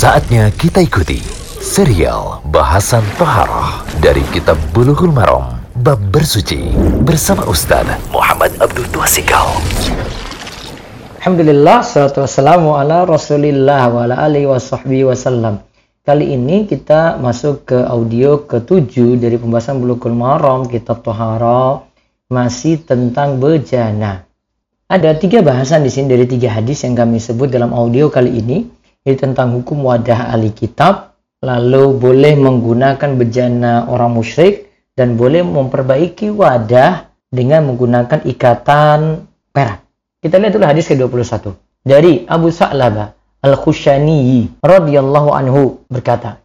Saatnya kita ikuti serial bahasan Toharoh dari Kitab Bulughul Maram Bab Bersuci bersama Ustaz Muhammad Abdul Tuasikal. Alhamdulillah, salatu wassalamu ala rasulillah wa ala alihi wa sahbihi wasallam. Kali ini kita masuk ke audio ke-7 dari pembahasan Bulughul Maram Kitab Toharoh masih tentang bejana. Ada tiga bahasan di sini dari tiga hadis yang kami sebut dalam audio kali ini, yaitu tentang hukum wadah ahli kitab, lalu boleh menggunakan bejana orang musyrik, dan boleh memperbaiki wadah dengan menggunakan ikatan perak. Kita lihat dulu hadis ke-21. Dari Abu Sa'labah Al-Khushani radhiyallahu anhu berkata,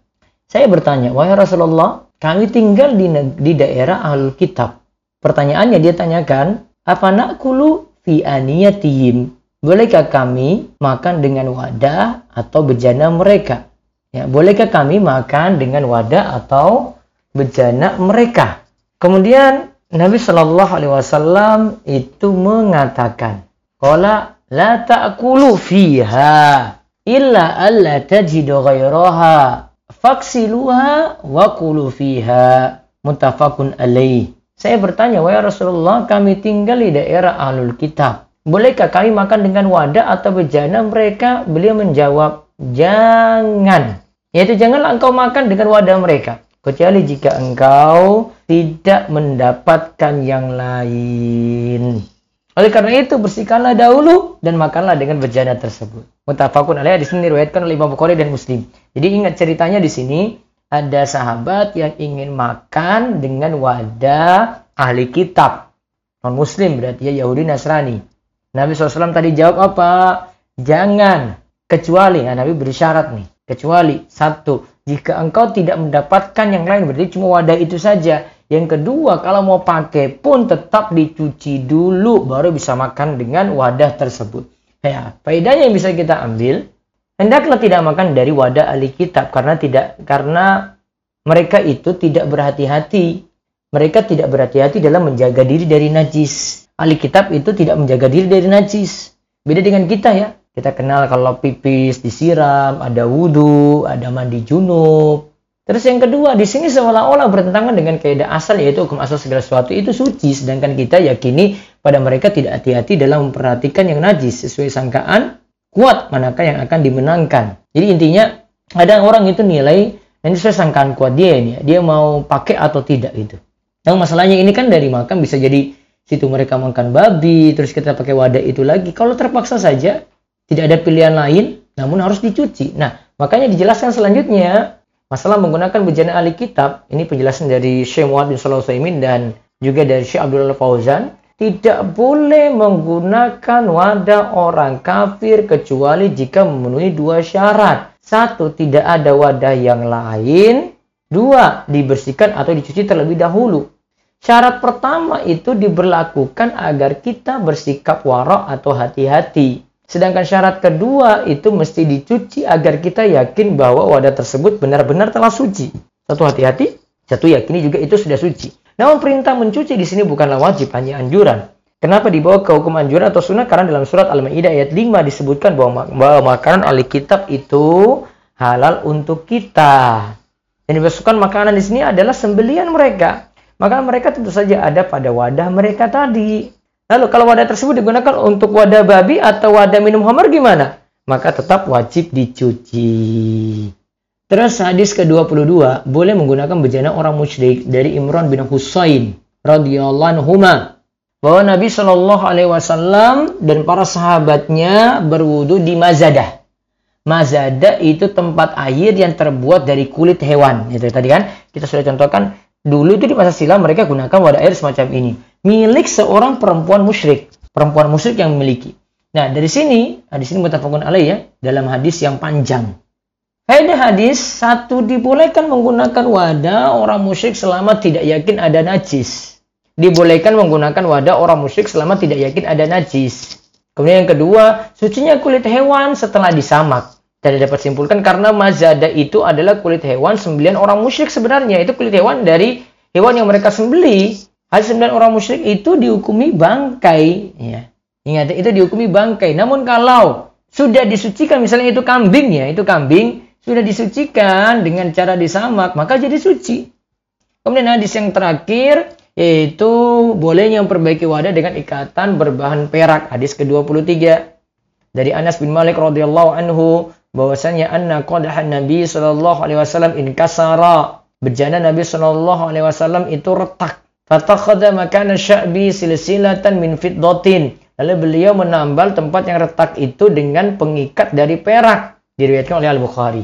saya bertanya, wahai Rasulullah, kami tinggal di, di daerah ahlul kitab. Pertanyaannya dia tanyakan, apa nakulu fi aniyatihim. Bolehkah kami makan dengan wadah atau bejana mereka? Ya, bolehkah kami makan dengan wadah atau bejana mereka? Kemudian Nabi Shallallahu Alaihi Wasallam itu mengatakan, "Qala la ta'kulu fiha illa alla tajidu ghairaha faksiluha wa kulu fiha." Muttafaqun alaih. Saya bertanya, wahai Rasulullah, kami tinggal di daerah Ahlul Kitab. Bolehkah kami makan dengan wadah atau bejana mereka? Beliau menjawab, jangan. Yaitu janganlah engkau makan dengan wadah mereka. Kecuali jika engkau tidak mendapatkan yang lain. Oleh karena itu bersihkanlah dahulu dan makanlah dengan bejana tersebut. Mutafakun alaih di sini diriwayatkan oleh Imam Bukhari dan Muslim. Jadi ingat ceritanya di sini ada sahabat yang ingin makan dengan wadah ahli kitab. Non muslim berarti ya Yahudi Nasrani. Nabi SAW tadi jawab apa? Jangan. Kecuali, nah Nabi beri syarat nih. Kecuali, satu, jika engkau tidak mendapatkan yang lain, berarti cuma wadah itu saja. Yang kedua, kalau mau pakai pun tetap dicuci dulu, baru bisa makan dengan wadah tersebut. Ya, faedahnya yang bisa kita ambil, hendaklah tidak makan dari wadah ahli kitab karena tidak karena mereka itu tidak berhati-hati. Mereka tidak berhati-hati dalam menjaga diri dari najis. Ahli kitab itu tidak menjaga diri dari najis. Beda dengan kita ya. Kita kenal kalau pipis disiram, ada wudhu, ada mandi junub. Terus yang kedua, di sini seolah-olah bertentangan dengan kaidah asal yaitu hukum asal segala sesuatu itu suci, sedangkan kita yakini pada mereka tidak hati-hati dalam memperhatikan yang najis sesuai sangkaan kuat manakah yang akan dimenangkan. Jadi intinya ada orang itu nilai yang sesuai sangkaan kuat dia ini, dia mau pakai atau tidak itu. Yang masalahnya ini kan dari makan bisa jadi situ mereka makan babi, terus kita pakai wadah itu lagi. Kalau terpaksa saja tidak ada pilihan lain, namun harus dicuci. Nah, makanya dijelaskan selanjutnya masalah menggunakan bejana ahli kitab. Ini penjelasan dari Syekh Muhammad bin Shalih dan juga dari Syekh Abdullah Fauzan tidak boleh menggunakan wadah orang kafir kecuali jika memenuhi dua syarat. Satu, tidak ada wadah yang lain. Dua, dibersihkan atau dicuci terlebih dahulu. Syarat pertama itu diberlakukan agar kita bersikap warok atau hati-hati. Sedangkan syarat kedua itu mesti dicuci agar kita yakin bahwa wadah tersebut benar-benar telah suci. Satu hati-hati, satu yakini juga itu sudah suci. Namun perintah mencuci di sini bukanlah wajib, hanya anjuran. Kenapa dibawa ke hukum anjuran atau sunnah? Karena dalam surat Al-Maidah ayat 5 disebutkan bahwa, bahwa makanan ahli kitab itu halal untuk kita. Yang dimasukkan makanan di sini adalah sembelian mereka. Maka mereka tentu saja ada pada wadah mereka tadi. Lalu kalau wadah tersebut digunakan untuk wadah babi atau wadah minum homer gimana? Maka tetap wajib dicuci. Terus hadis ke-22 boleh menggunakan bejana orang musyrik dari Imran bin Husain radhiyallahu anhu bahwa Nabi Shallallahu alaihi wasallam dan para sahabatnya berwudu di Mazadah. Mazadah itu tempat air yang terbuat dari kulit hewan. Itu tadi kan kita sudah contohkan dulu itu di masa silam mereka gunakan wadah air semacam ini milik seorang perempuan musyrik, perempuan musyrik yang memiliki. Nah, dari sini, nah di sini mutafakun alaih ya, dalam hadis yang panjang. Faedah hadis, satu dibolehkan menggunakan wadah orang musyrik selama tidak yakin ada najis. Dibolehkan menggunakan wadah orang musyrik selama tidak yakin ada najis. Kemudian yang kedua, sucinya kulit hewan setelah disamak. Dan dapat simpulkan karena mazada itu adalah kulit hewan sembilan orang musyrik sebenarnya. Itu kulit hewan dari hewan yang mereka sembeli. Hal sembilan orang musyrik itu dihukumi bangkai. Ya. Ingat, itu dihukumi bangkai. Namun kalau sudah disucikan misalnya itu kambing ya, itu kambing sudah disucikan dengan cara disamak, maka jadi suci. Kemudian hadis yang terakhir yaitu bolehnya memperbaiki wadah dengan ikatan berbahan perak. Hadis ke-23 dari Anas bin Malik radhiyallahu anhu bahwasanya anna qadahan Nabi sallallahu alaihi wasallam inkasara. Bejana Nabi sallallahu alaihi wasallam itu retak. Fatakhadha makana sya'bi silsilatan min fiddatin. Lalu beliau menambal tempat yang retak itu dengan pengikat dari perak. Diriwayatkan oleh Al-Bukhari.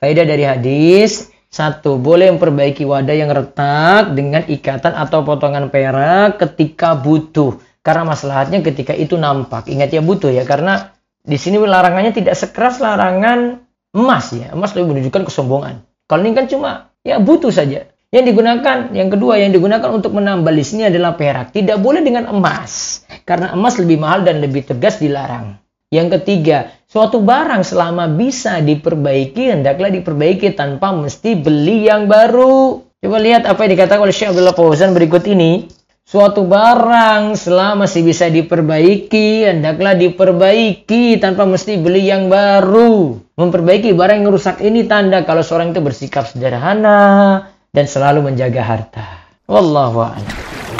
Faedah dari hadis, satu, boleh memperbaiki wadah yang retak dengan ikatan atau potongan perak ketika butuh. Karena masalahnya ketika itu nampak. Ingat ya butuh ya, karena di sini larangannya tidak sekeras larangan emas ya. Emas lebih menunjukkan kesombongan. Kalau ini kan cuma ya butuh saja. Yang digunakan, yang kedua yang digunakan untuk menambal di sini adalah perak. Tidak boleh dengan emas. Karena emas lebih mahal dan lebih tegas dilarang. Yang ketiga, suatu barang selama bisa diperbaiki, hendaklah diperbaiki tanpa mesti beli yang baru. Coba lihat apa yang dikatakan oleh Syekh Abdullah Fauzan berikut ini. Suatu barang selama masih bisa diperbaiki, hendaklah diperbaiki tanpa mesti beli yang baru. Memperbaiki barang yang rusak ini tanda kalau seorang itu bersikap sederhana dan selalu menjaga harta. Wallahu a'lam.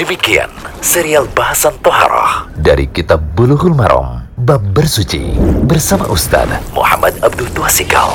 Demikian serial bahasan Toharoh dari kitab Bulughul Maram Bab Bersuci bersama Ustaz Muhammad Abdul Tuasikal.